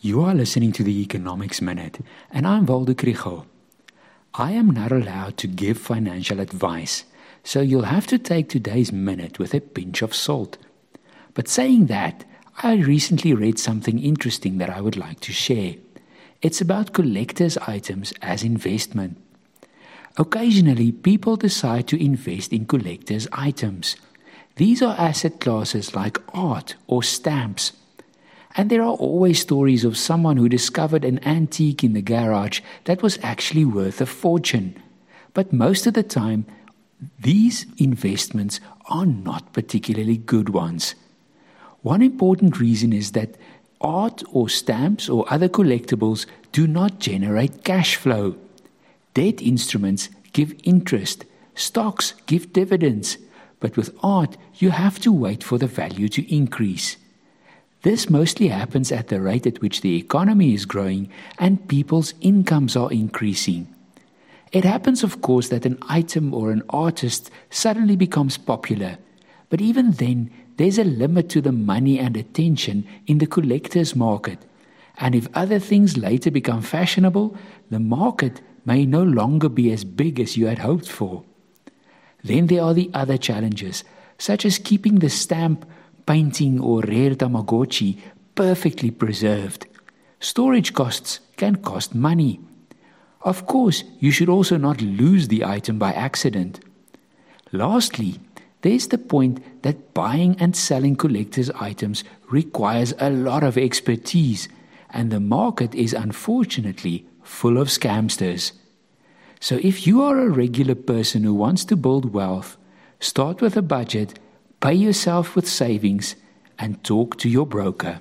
You are listening to the Economics Minute, and I'm Waldo Krugell. I am not allowed to give financial advice, so you'll have to take today's minute with a pinch of salt. But saying that, I recently read something interesting that I would like to share. It's about collector's items as investment. Occasionally, people decide to invest in collector's items. These are asset classes like art or stamps and there are always stories of someone who discovered an antique in the garage that was actually worth a fortune. But most of the time, these investments are not particularly good ones. One important reason is that art or stamps or other collectibles do not generate cash flow. Debt instruments give interest, stocks give dividends, but with art, you have to wait for the value to increase. This mostly happens at the rate at which the economy is growing and people's incomes are increasing. It happens, of course, that an item or an artist suddenly becomes popular, but even then, there's a limit to the money and attention in the collector's market. And if other things later become fashionable, the market may no longer be as big as you had hoped for. Then there are the other challenges, such as keeping the stamp painting or rare Tamagotchi perfectly preserved. Storage costs can cost money. Of course, you should also not lose the item by accident. Lastly, there's the point that buying and selling collector's items requires a lot of expertise, and the market is unfortunately full of scamsters. So if you are a regular person who wants to build wealth, start with a budget pay yourself with savings, and talk to your broker.